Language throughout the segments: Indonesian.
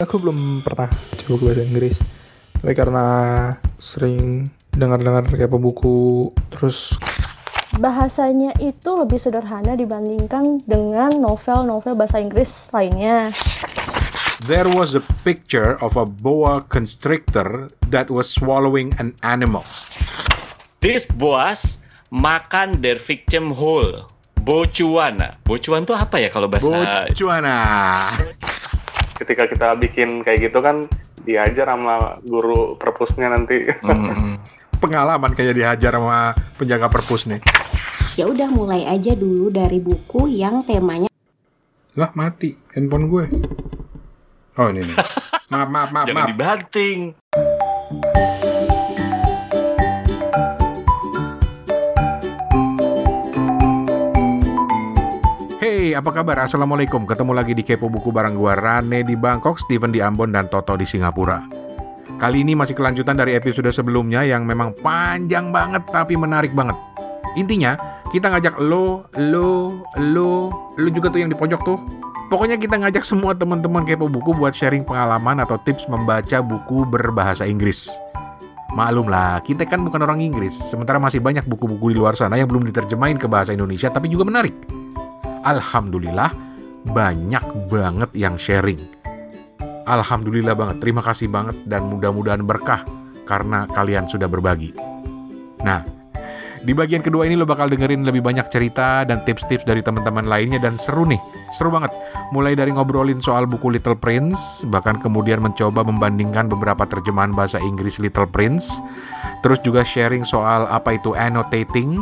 Aku belum pernah buku bahasa Inggris, tapi karena sering dengar-dengar kayak buku terus bahasanya itu lebih sederhana dibandingkan dengan novel-novel bahasa Inggris lainnya. There was a picture of a boa constrictor that was swallowing an animal. This boas makan their victim whole. Bocuana. Bocuan tuh apa ya kalau bahasa Bocuana. Ketika kita bikin kayak gitu kan diajar sama guru perpusnya nanti. Hmm, Pengalaman kayak dihajar sama penjaga perpus nih. Ya udah mulai aja dulu dari buku yang temanya Lah mati handphone gue. Oh ini nih. Maaf maaf maaf Jangan maaf. dibanting. Apa kabar? Assalamualaikum. Ketemu lagi di Kepo Buku bareng gua Rane di Bangkok, Steven di Ambon, dan Toto di Singapura. Kali ini masih kelanjutan dari episode sebelumnya yang memang panjang banget tapi menarik banget. Intinya, kita ngajak lo, lo, lo, lo juga tuh yang di pojok tuh. Pokoknya kita ngajak semua teman-teman Kepo Buku buat sharing pengalaman atau tips membaca buku berbahasa Inggris. Maklum lah, kita kan bukan orang Inggris, sementara masih banyak buku-buku di luar sana yang belum diterjemahin ke bahasa Indonesia tapi juga menarik. Alhamdulillah banyak banget yang sharing. Alhamdulillah banget, terima kasih banget dan mudah-mudahan berkah karena kalian sudah berbagi. Nah, di bagian kedua ini lo bakal dengerin lebih banyak cerita dan tips-tips dari teman-teman lainnya dan seru nih, seru banget. Mulai dari ngobrolin soal buku Little Prince, bahkan kemudian mencoba membandingkan beberapa terjemahan bahasa Inggris Little Prince, terus juga sharing soal apa itu annotating,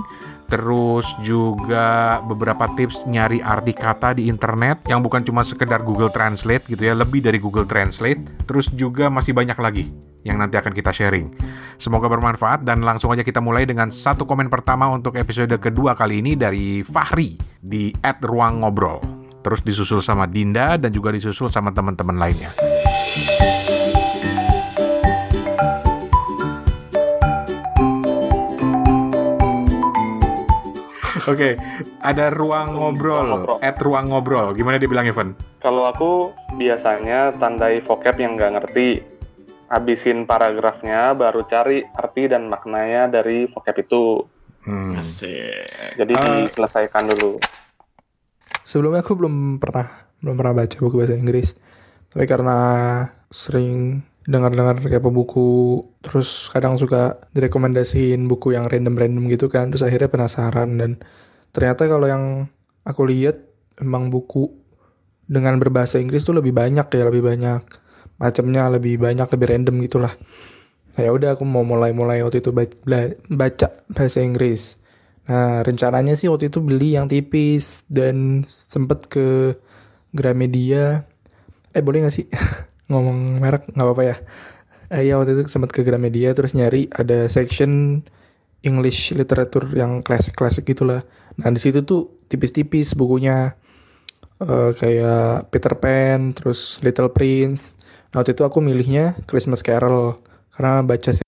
terus juga beberapa tips nyari arti kata di internet yang bukan cuma sekedar Google Translate gitu ya, lebih dari Google Translate, terus juga masih banyak lagi yang nanti akan kita sharing. Semoga bermanfaat dan langsung aja kita mulai dengan satu komen pertama untuk episode kedua kali ini dari Fahri di @ruangobrol. Terus disusul sama Dinda dan juga disusul sama teman-teman lainnya. Oke, ada ruang ngobrol, ngobrol. at ruang ngobrol. Gimana dia bilang Evan? Kalau aku biasanya tandai vocab yang nggak ngerti, habisin paragrafnya, baru cari arti dan maknanya dari vocab itu. Hmm. Asik. Jadi Ah. diselesaikan dulu. sebelumnya aku belum pernah belum pernah baca buku bahasa Inggris, tapi karena sering dengar-dengar kayak buku terus kadang suka direkomendasiin buku yang random-random gitu kan terus akhirnya penasaran dan ternyata kalau yang aku lihat emang buku dengan berbahasa Inggris tuh lebih banyak ya lebih banyak macamnya lebih banyak lebih random gitulah. Nah, ya udah aku mau mulai-mulai waktu itu baca bahasa Inggris. Nah rencananya sih waktu itu beli yang tipis dan sempet ke Gramedia. Eh boleh gak sih ngomong merek nggak apa-apa ya. Eh, ya waktu itu sempat ke Gramedia terus nyari ada section English literatur yang klasik-klasik gitulah nah di situ tuh tipis-tipis bukunya. Eh, kayak Peter Pan terus Little Prince. Nah waktu itu aku milihnya Christmas Carol karena baca sih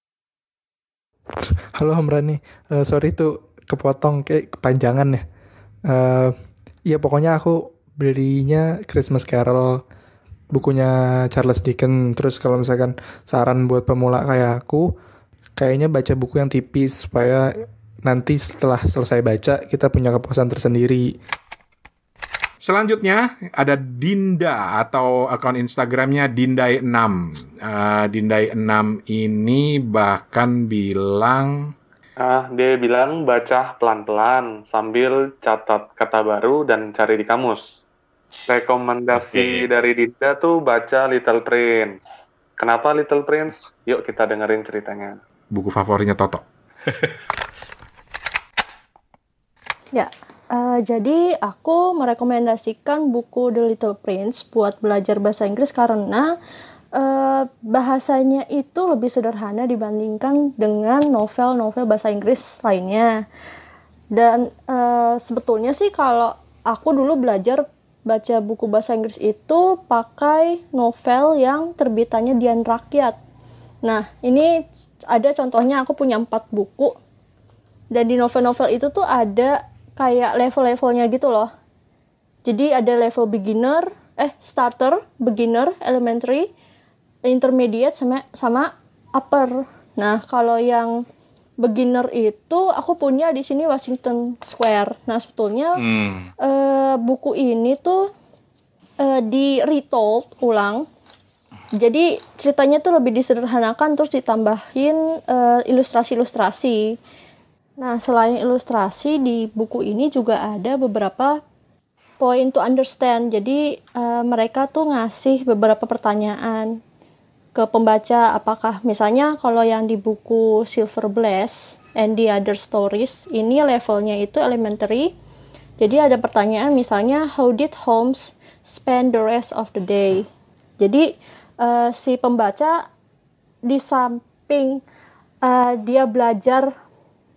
halo Hamrani Eh, sorry tuh kepotong kayak kepanjangan ya. Eh, Iya pokoknya aku belinya Christmas Carol bukunya Charles Dickens terus kalau misalkan saran buat pemula kayak aku kayaknya baca buku yang tipis supaya nanti setelah selesai baca kita punya kepuasan tersendiri Selanjutnya ada Dinda atau akun Instagramnya Dindai6. Eh, Dindai6 ini bahkan bilang Ah, dia bilang baca pelan-pelan sambil catat kata baru dan cari di kamus. Rekomendasi Oke. dari Dinda tuh baca Little Prince. Kenapa Little Prince? Yuk kita dengerin ceritanya. buku favoritnya Toto. Ya, eh, jadi aku merekomendasikan buku The Little Prince buat belajar bahasa Inggris karena eh, bahasanya itu lebih sederhana dibandingkan dengan novel-novel bahasa Inggris lainnya. Dan eh, sebetulnya sih kalau aku dulu belajar baca buku bahasa Inggris itu pakai novel yang terbitannya Dian Rakyat. Nah, ini ada contohnya aku punya empat buku dan di novel-novel itu tuh ada kayak level-levelnya gitu loh. Jadi ada level beginner, eh starter, beginner, elementary, intermediate sama sama upper. Nah, kalau yang beginner itu aku punya di sini Washington Square. Nah, sebetulnya Hmm. eh, buku ini tuh eh, di retold ulang. Jadi ceritanya tuh lebih disederhanakan terus ditambahin eh, ilustrasi-ilustrasi. Nah, selain ilustrasi di buku ini juga ada beberapa point to understand. Jadi eh, mereka tuh ngasih beberapa pertanyaan ke pembaca apakah misalnya kalau yang di buku Silver Blaze and the Other Stories ini levelnya itu elementary. Jadi ada pertanyaan misalnya how did Holmes spend the rest of the day? Jadi eh, si pembaca di samping eh, dia belajar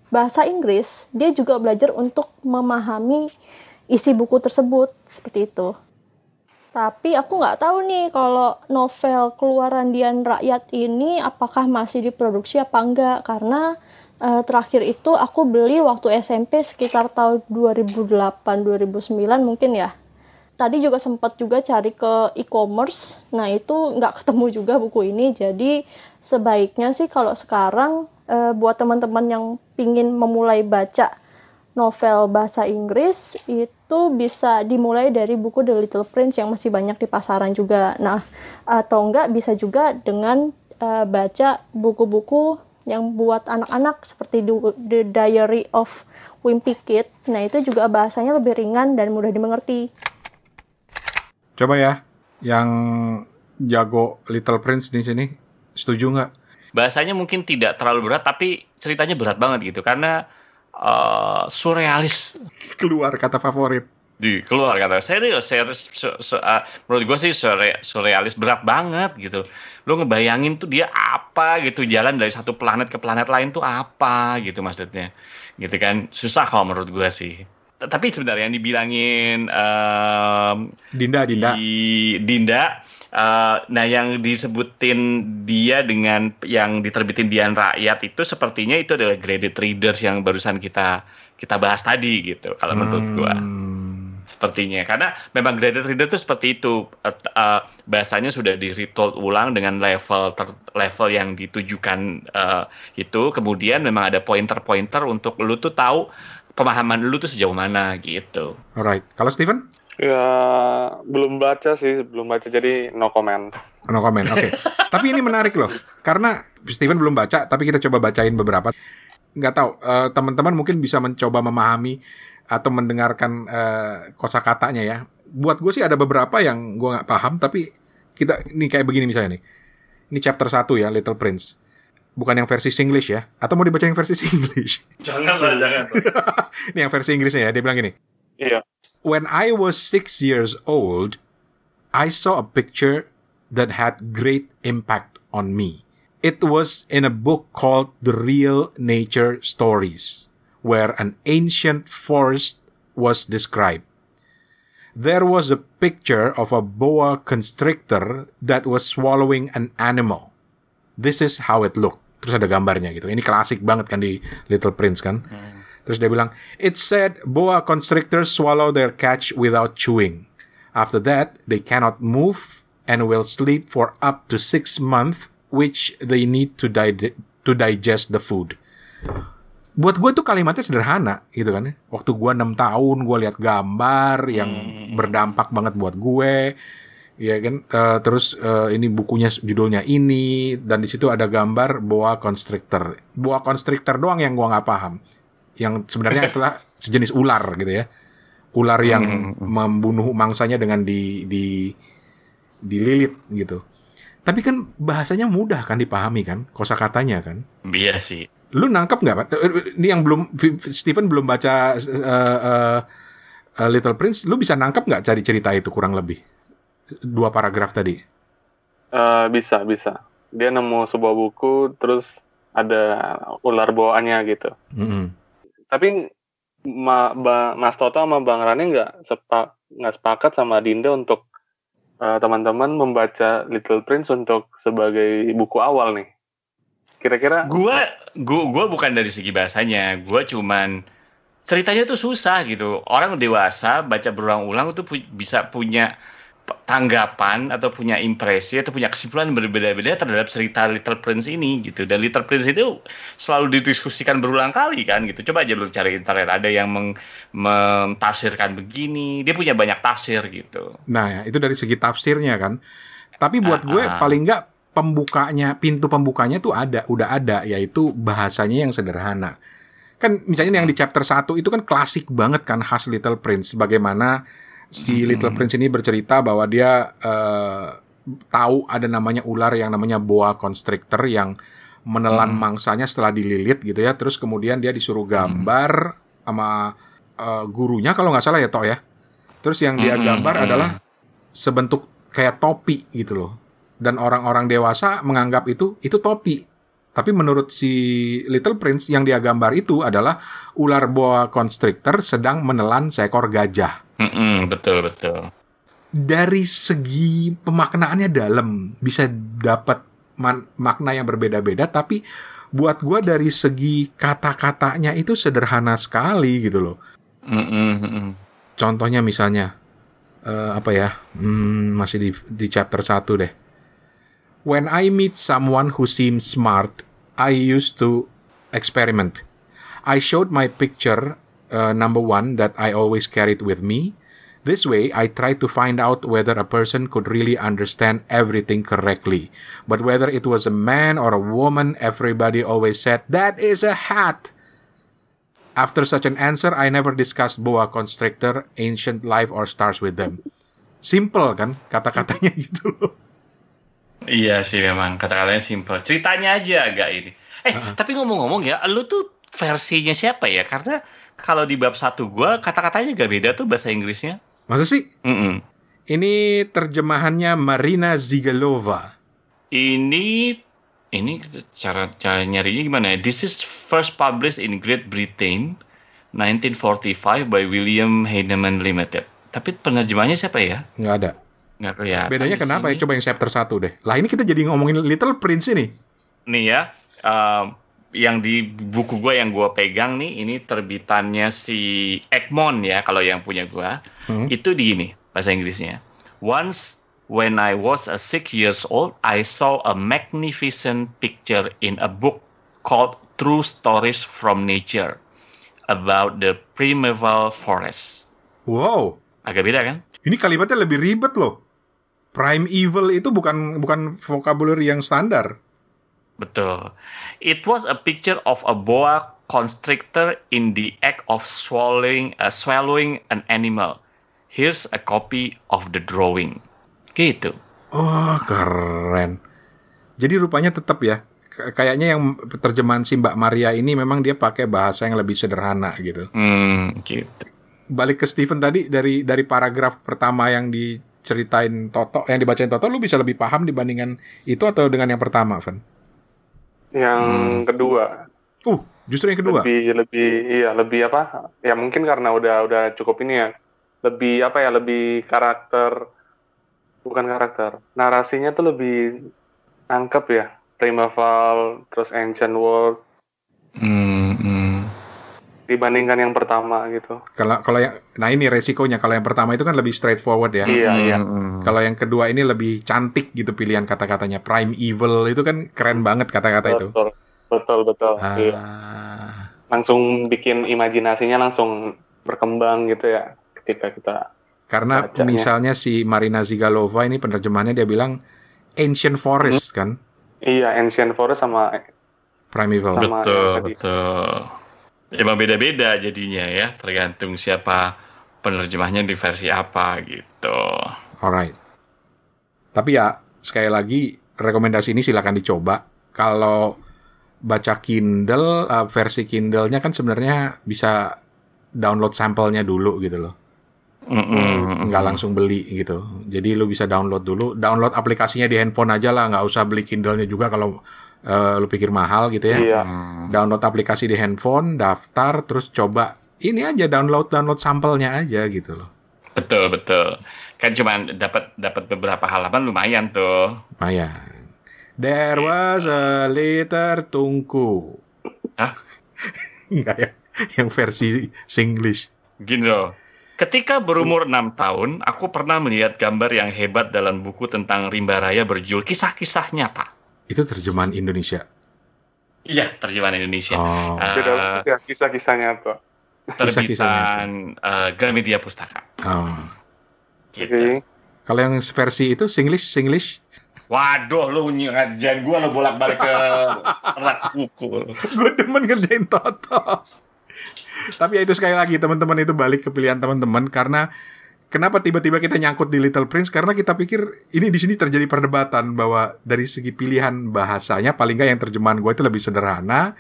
bahasa Inggris, dia juga belajar untuk memahami isi buku tersebut seperti itu. Tapi aku nggak tahu nih kalau novel keluaran Dian Rakyat ini apakah masih diproduksi apa enggak karena eh, terakhir itu aku beli waktu SMP sekitar tahun 2008-2009 mungkin ya. Tadi juga sempat juga cari ke e-commerce, nah itu nggak ketemu juga buku ini. Jadi sebaiknya sih kalau sekarang eh, buat teman-teman yang pingin memulai baca novel bahasa Inggris itu bisa dimulai dari buku The Little Prince yang masih banyak di pasaran juga. Nah, atau enggak bisa juga dengan eh, baca buku-buku yang buat anak-anak seperti The- The Diary of Wimpy Kid. Nah, itu juga bahasanya lebih ringan dan mudah dimengerti. Coba ya, yang jago Little Prince di sini, setuju nggak? Bahasanya mungkin tidak terlalu berat, tapi ceritanya berat banget gitu karena eh, surrealis. Keluar kata favorit. di keluar kata. Serius serius su- su- ah, menurut gue sih surre, surrealis berat banget gitu. Lu ngebayangin tuh dia apa gitu jalan dari satu planet ke planet lain tuh apa gitu maksudnya. Gitu kan susah kalau menurut gue sih tapi sebenarnya yang dibilangin em, Dinda, Dinda. di Dinda. eh, nah, yang disebutin dia dengan yang diterbitin Dian Rakyat itu sepertinya itu adalah graded readers yang barusan kita kita bahas tadi gitu. Kalau menurut gua Hmm. sepertinya karena memang graded reader itu seperti itu Eh, eh, bahasanya sudah di retold ulang dengan level ter- level yang ditujukan eh, itu kemudian memang ada pointer-pointer untuk lu tuh tahu pemahaman lu tuh sejauh mana gitu. Alright. Kalau Steven? Ya belum baca sih, belum baca jadi no comment. No comment. Oke. tapi ini menarik loh. Karena Steven belum baca, tapi kita coba bacain beberapa. Nggak tahu, eh, teman-teman mungkin bisa mencoba memahami atau mendengarkan eh, kosakatanya ya. Buat gue sih ada beberapa yang gue nggak paham, tapi kita ini kayak begini misalnya nih. Ini chapter 1 ya, Little Prince. Bukan yang versi Singlish ya. Atau mau dibaca yang versi Singlish? Janganlah, jangan. ini yang versi Inggrisnya ya. Dia bilang gini. Iya. When I was six years old, I saw a picture that had great impact on me. It was in a book called The Real Nature Stories, where an ancient forest was described. There was a picture of a boa constrictor that was swallowing an animal. This is how it looked. Terus ada gambarnya gitu. Ini klasik banget kan di Little Prince kan. Terus dia bilang, it said boa constrictors swallow their catch without chewing. After that, they cannot move and will sleep for up to six months, which they need to, di- to digest the food. Buat gue tuh kalimatnya sederhana gitu kan ya. Waktu gue 6 tahun, gue lihat gambar yang berdampak banget buat gue. Ya kan, Eh, terus eh, ini bukunya judulnya ini dan di situ ada gambar boa constrictor. Boa constrictor doang yang gua nggak paham. Yang sebenarnya itulah sejenis ular gitu ya. Ular yang membunuh mangsanya dengan di di dililit gitu. Tapi kan bahasanya mudah kan dipahami kan, kosakatanya kan. Iya sih. Lu nangkep nggak, Pak? Ini yang belum Steven belum baca eh, eh, eh, Little Prince, lu bisa nangkep nggak cari cerita itu kurang lebih? Dua paragraf tadi. Eh, bisa, bisa. Dia nemu sebuah buku, terus ada ular bawaannya gitu. Mm-mm. Tapi Ma- Ba- Mas Toto sama Bang Rani nggak sepa nggak sepakat sama Dinda untuk eh, teman-teman membaca Little Prince untuk sebagai buku awal nih. Kira-kira Gua, gua, gua bukan dari segi bahasanya. Gua cuman ceritanya tuh susah gitu. Orang dewasa baca berulang-ulang tuh pu- bisa punya tanggapan atau punya impresi atau punya kesimpulan berbeda-beda terhadap cerita Little Prince ini gitu dan Little Prince itu selalu didiskusikan berulang kali kan gitu coba aja lu cari internet ada yang meng, mentafsirkan begini dia punya banyak tafsir gitu Nah, ya, itu dari segi tafsirnya kan. Tapi buat Ah, gue ah. paling nggak pembukanya, pintu pembukanya tuh ada, udah ada, yaitu bahasanya yang sederhana. Kan misalnya yang di chapter 1 itu kan klasik banget kan khas Little Prince. Bagaimana si Little Prince ini bercerita bahwa dia eh, tahu ada namanya ular yang namanya boa constrictor yang menelan mangsanya setelah dililit gitu ya. Terus kemudian dia disuruh gambar sama eh, gurunya kalau nggak salah ya Tok ya. Terus yang dia Mm-mm, gambar mm. adalah sebentuk kayak topi gitu loh. Dan orang-orang dewasa menganggap itu itu topi. Tapi menurut si Little Prince yang dia gambar itu adalah ular boa constrictor sedang menelan seekor gajah. Mm-mm, betul betul Dari segi pemaknaannya dalam, bisa dapat makna yang berbeda-beda tapi buat gua dari segi kata-katanya itu sederhana sekali gitu loh. Mm-mm. Contohnya misalnya eh, apa ya? Hmm, masih di di chapter 1 deh. When I meet someone who seems smart, I used to experiment. I showed my picture uh, number one that I always carried with me. This way, I tried to find out whether a person could really understand everything correctly. But whether it was a man or a woman, everybody always said, That is a hat! After such an answer, I never discussed boa constrictor, ancient life, or stars with them. Simple kan kata-katanya gitu loh. Iya sih memang kata-katanya simple. Ceritanya aja agak ini. Eh, tapi ngomong-ngomong ya, lu tuh versinya siapa ya? Karena kalau di bab satu gua kata-katanya gak beda tuh bahasa Inggrisnya. Masa sih? Mm-mm. Ini terjemahannya Marina Zigalova. Ini ini cara cara nyarinya gimana ya? This is first published in Great Britain 1945 by William Heinemann Limited. Tapi penerjemahnya siapa ya? Nggak ada. Nggak kelihatan. Bedanya kenapa sini. ya? Coba yang chapter 1 deh. Lah ini kita jadi ngomongin Little Prince ini. nih ya um, yang di buku gue yang gue pegang nih ini terbitannya si Egmont ya kalau yang punya gue Hmm. itu di ini bahasa Inggrisnya once when I was a six years old I saw a magnificent picture in a book called True Stories from Nature about the primeval forest Wow. agak beda kan Ini kalimatnya lebih ribet loh. Prime evil itu bukan bukan vocabulary yang standar. Betul. It was a picture of a boa constrictor in the act of swallowing uh, swallowing an animal. Here's a copy of the drawing. Gitu. Oh, keren. Jadi rupanya tetap ya. Kayaknya yang terjemahan si Mbak Maria ini memang dia pakai bahasa yang lebih sederhana gitu. Hmm, gitu. Balik ke Steven tadi dari dari paragraf pertama yang diceritain Toto, yang dibacain Toto, lu bisa lebih paham dibandingkan itu atau dengan yang pertama, Van? Yang Hmm. kedua Uh, justru yang kedua. lebih lebih iya lebih apa? Ya mungkin karena udah udah cukup ini ya. Lebih apa ya? Lebih karakter bukan karakter. Narasinya tuh lebih angkep ya. Primeval terus Ancient World Hmm, hmm. Dibandingkan yang pertama gitu. Kalau kalau yang nah ini resikonya kalau yang pertama itu kan lebih straightforward ya. Iya iya. Hmm, Kalau yang kedua ini lebih cantik gitu pilihan kata-katanya. Prime evil itu kan keren banget kata-kata itu. Betul betul betul. Iya. Ah, Langsung bikin imajinasinya langsung berkembang gitu ya ketika kita karena Bacanya. misalnya si Marina Zigalova ini penerjemahannya dia bilang ancient forest kan, iya Ancient Forest sama primeval. Sama betul, betul. Emang beda-beda jadinya ya, tergantung siapa penerjemahnya di versi apa gitu. Alright. Tapi ya sekali lagi rekomendasi ini silakan dicoba. Kalau baca Kindle eh, versi Kindle-nya kan sebenarnya bisa download sampelnya dulu gitu loh. Mm-mm. nggak langsung beli gitu. Jadi lu bisa download dulu, download aplikasinya di handphone aja lah, nggak usah beli Kindle-nya juga kalau eh, lu pikir mahal gitu ya. iya Hmm. Download aplikasi di handphone, daftar, terus coba ini aja download download sampelnya aja gitu loh. Betul betul. Kan cuma dapat dapat beberapa halaman lumayan tuh. Lumayan. There was a little tungku. Hah? Enggak ya, yang versi Singlish. Gini loh. Ketika berumur enam tahun, aku pernah melihat gambar yang hebat dalam buku tentang rimba raya berjudul Kisah-Kisah Nyata. Itu terjemahan Indonesia. Iya, terjemahan Indonesia. Oh. Ya kisah-kisahnya tuh. Kisah-kisah terbitan eh, Gramedia Pustaka. oh. Gitu. Oke. Kalau yang versi itu Singlish, Singlish. Waduh, lu ngajarin gua lu bolak-balik ke rak buku. gue demen ngerjain Toto. Tapi ya itu sekali lagi teman-teman itu balik ke pilihan teman-teman karena kenapa tiba-tiba kita nyangkut di Little Prince karena kita pikir ini di sini terjadi perdebatan bahwa dari segi pilihan bahasanya paling nggak yang terjemahan gue itu lebih sederhana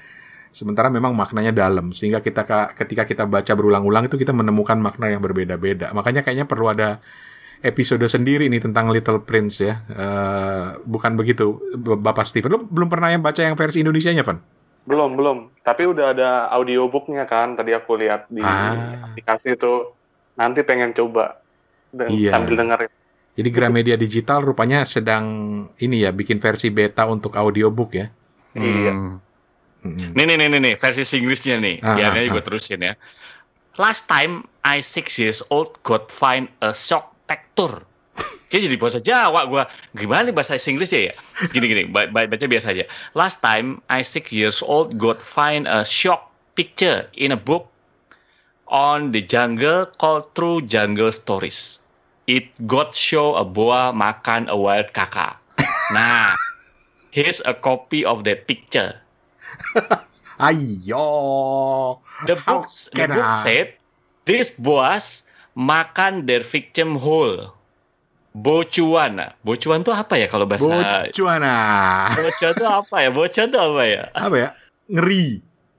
sementara memang maknanya dalam sehingga kita ka- ketika kita baca berulang-ulang itu kita menemukan makna yang berbeda-beda makanya kayaknya perlu ada episode sendiri nih tentang Little Prince ya Eh, bukan begitu Bapak Steven lu belum pernah yang baca yang versi Indonesianya Van? Belum, belum. Tapi udah ada audiobooknya kan. Tadi aku lihat di Ah. aplikasi itu. Nanti pengen coba. Dan Iya. sambil dengerin. Jadi Gramedia Digital rupanya sedang ini ya bikin versi beta untuk audiobook ya. Iya. Hmm. Mm-mm. Nih nih nih nih, nih versi Inggrisnya nih. Ah, Biarnya ah, gue terusin ya. Last time I six years old got find a shock factor. Kayak jadi bahasa Jawa gua. Gimana nih bahasa Inggris ya? Gini gini, ba- baca biasa aja. Last time I six years old got find a shock picture in a book on the jungle called True Jungle Stories. It got show a boa makan a wild kakak. Nah, here's a copy of that picture. Ayo. The book, the book I? said these boas makan their victim whole. Bocuan. Bocuan itu apa ya kalau bahasa Bocuana. Bocuan itu apa ya? Bocuan itu apa ya? Apa ya? Ngeri.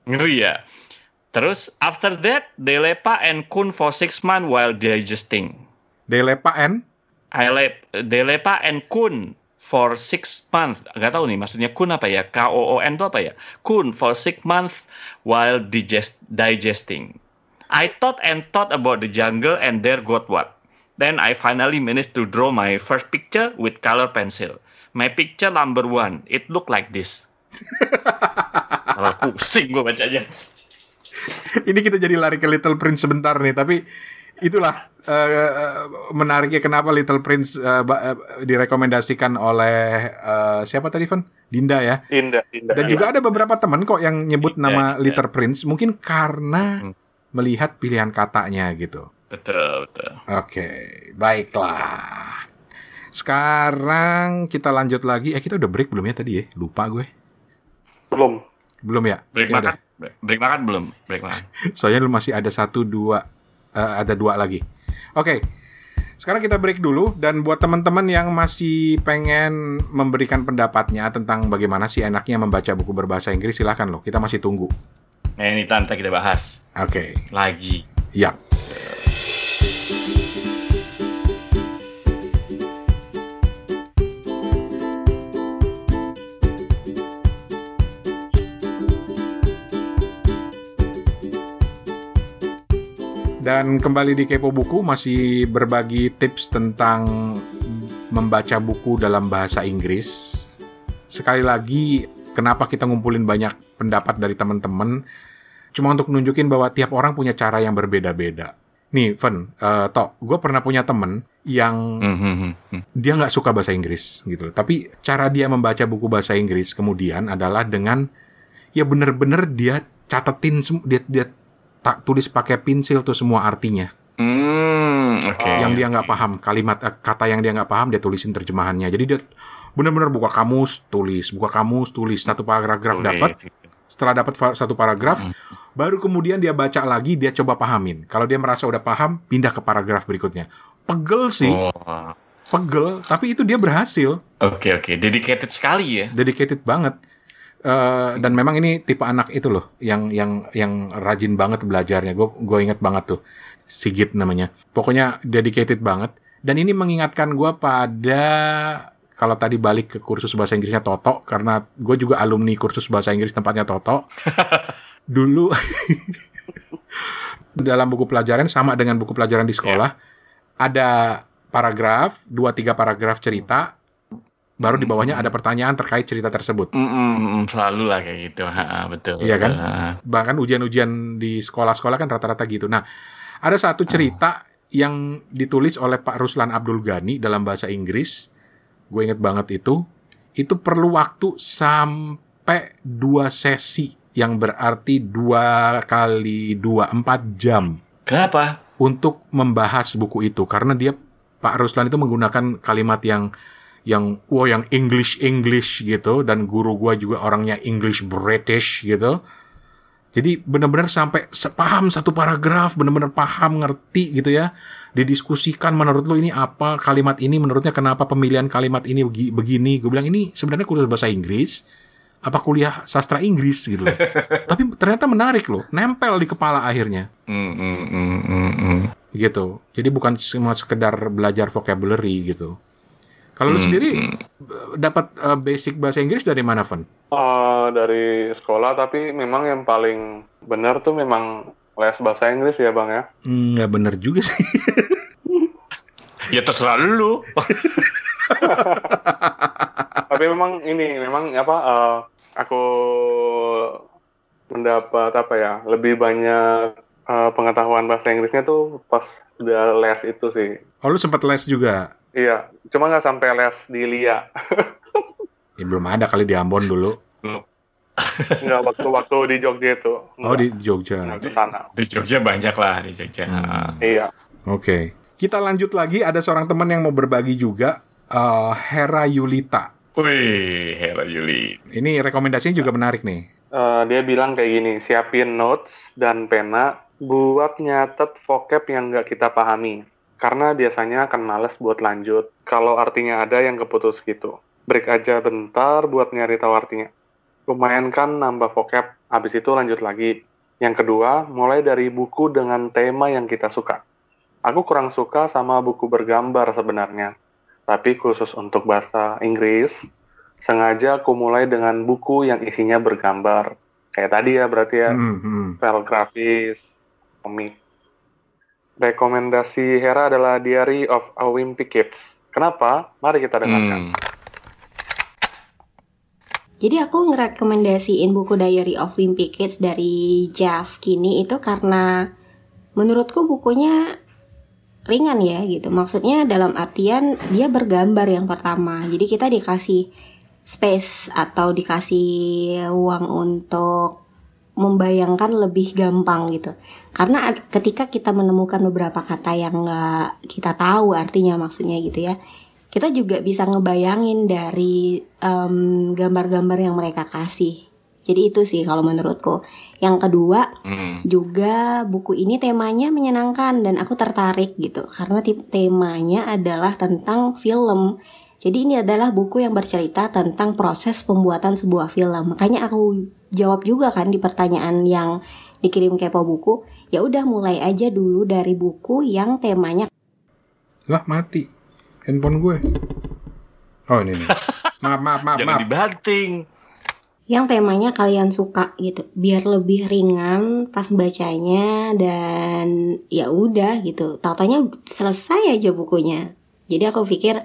Ngeri ya. Terus after that they lepa and kun for six months while digesting. Delepa N. I lep, they lepa and kun for six months. Gak tahu nih maksudnya kun apa ya? K O O N itu apa ya? Kun for six months while digest, digesting. I thought and thought about the jungle and there got what. Then I finally managed to draw my first picture with color pencil. My picture number one. It looked like this. Kalau pusing gue bacanya. Ini kita jadi lari ke Little Prince sebentar nih, tapi itulah eh, menariknya kenapa Little Prince eh, ba- eh, direkomendasikan oleh eh, siapa tadi Van? Dinda ya. Indah, indah. Dan juga ada beberapa teman kok yang nyebut Iya, nama iya. Little Prince mungkin karena Hmm. melihat pilihan katanya gitu. Betul, betul. Oke, baiklah. Sekarang kita lanjut lagi. Eh kita udah break belum ya tadi ya? Lupa gue. Belum. Belum ya? Break Ya makan. udah. Break makan belum? Break makan. Soalnya lu masih ada satu dua, eh, ada dua lagi. Oke, sekarang kita break dulu dan buat teman-teman yang masih pengen memberikan pendapatnya tentang bagaimana sih enaknya membaca buku berbahasa Inggris silahkan loh. Kita masih tunggu. Nah, ini tante kita bahas Oke, lagi. ya. Dan kembali di Kepo Buku masih berbagi tips tentang membaca buku dalam bahasa Inggris. Sekali lagi, kenapa kita ngumpulin banyak pendapat dari teman-teman? Cuma untuk nunjukin bahwa tiap orang punya cara yang berbeda-beda. Nih, Ven, eh, Tok, gue pernah punya temen yang Hmm, hmm, hmm, hmm. dia nggak suka bahasa Inggris gitu loh. Tapi cara dia membaca buku bahasa Inggris kemudian adalah dengan ya bener-bener dia catetin dia dia tak tulis pakai pensil tuh semua artinya. Hmm, oke. Yang dia nggak paham kalimat eh, kata yang dia nggak paham dia tulisin terjemahannya. Jadi dia bener-bener buka kamus tulis, buka kamus tulis satu paragraf dapat. Setelah dapat satu paragraf, baru kemudian dia baca lagi, dia coba pahamin. Kalau dia merasa udah paham, pindah ke paragraf berikutnya. Pegel sih, Oh, pegel, tapi itu dia berhasil. Oke oke, dedicated sekali ya. dedicated banget Eh, dan memang ini tipe anak itu loh yang yang yang rajin banget belajarnya. Gue gue inget banget tuh Sigit namanya. Pokoknya dedicated banget. Dan ini mengingatkan gue pada kalau tadi balik ke kursus bahasa Inggrisnya Toto karena gue juga alumni kursus bahasa Inggris tempatnya Toto. Dulu dalam buku pelajaran sama dengan buku pelajaran di sekolah ada paragraf dua tiga paragraf cerita baru di bawahnya ada pertanyaan terkait cerita tersebut. Mm, mm, mm, selalu lah kayak gitu, Ha, betul. Iya kan? Bahkan ujian-ujian di sekolah-sekolah kan rata-rata gitu. Nah, ada satu cerita yang ditulis oleh Pak Ruslan Abdul Ghani dalam bahasa Inggris, gue inget banget itu, itu perlu waktu sampai dua sesi yang berarti dua kali dua empat jam Kenapa? untuk membahas buku itu karena dia Pak Ruslan itu menggunakan kalimat yang yang wow yang English English gitu dan guru gua juga orangnya English British gitu. Jadi benar-benar sampai se- paham satu paragraf, benar-benar paham ngerti gitu ya. Didiskusikan menurut lu ini apa kalimat ini menurutnya kenapa pemilihan kalimat ini begi- begini. Gue bilang ini sebenarnya kursus bahasa Inggris apa kuliah sastra Inggris gitu loh. Tapi ternyata menarik loh, nempel di kepala akhirnya hmm, hmm, hmm, hmm. gitu. Jadi bukan cuma sekedar belajar vocabulary gitu. Kalau lu Hmm, sendiri b- dapat uh, basic bahasa Inggris dari mana, Van? Eh, dari sekolah, tapi memang yang paling benar tuh memang les bahasa Inggris ya bang ya. Nggak bener juga sih. Ya terserah lu. tapi memang ini, memang apa? eh, aku mendapat apa ya? Lebih banyak eh, pengetahuan bahasa Inggrisnya tuh pas udah les itu sih. Oh, lu sempat les juga? Iya, cuma nggak sampai les di LIA. Ya, belum ada kali di Ambon dulu. Nggak waktu-waktu di Jogja itu. Oh, di Jogja. ke sana. Di Jogja banyak lah di Jogja. Hmm. Iya. Oke. Kita lanjut lagi. Ada seorang teman yang mau berbagi juga. uh, Hera Yulita. Wih, Hera Yuli. Ini rekomendasinya juga menarik nih. Eh, dia bilang kayak gini, siapin notes dan pena buat nyatet vocab yang nggak kita pahami. Karena biasanya akan males buat lanjut kalau artinya ada yang keputus gitu. Break aja bentar buat nyari tahu artinya. Lumayan kan nambah vocab, habis itu lanjut lagi. Yang kedua, mulai dari buku dengan tema yang kita suka. Aku kurang suka sama buku bergambar sebenarnya. Tapi khusus untuk bahasa Inggris, sengaja aku mulai dengan buku yang isinya bergambar. Kayak tadi ya berarti ya, Hmm, hmm. file grafis, komik. Rekomendasi Hera adalah Diary of a Wimpy Kids. Kenapa? Mari kita dengarkan. Hmm. Jadi aku ngerekomendasiin buku Diary of Wimpy Kids dari Jeff Kinney itu karena menurutku bukunya ringan ya gitu. Maksudnya dalam artian dia bergambar yang pertama. Jadi kita dikasih space atau dikasih ruang untuk membayangkan lebih gampang gitu. Karena ketika kita menemukan beberapa kata yang nggak kita tahu artinya maksudnya gitu ya, kita juga bisa ngebayangin dari em, gambar-gambar yang mereka kasih. Jadi itu sih kalau menurutku. Yang kedua Hmm. juga buku ini temanya menyenangkan dan aku tertarik gitu karena temanya adalah tentang film. Jadi ini adalah buku yang bercerita tentang proses pembuatan sebuah film. Makanya aku jawab juga kan di pertanyaan yang dikirim kepo buku. Ya udah mulai aja dulu dari buku yang temanya Lah, mati. Handphone gue. Oh, ini nih. Maaf, maaf, maaf, Jangan maaf. dibanting. yang temanya kalian suka gitu biar lebih ringan pas bacanya dan ya udah gitu tautanya selesai aja bukunya jadi aku pikir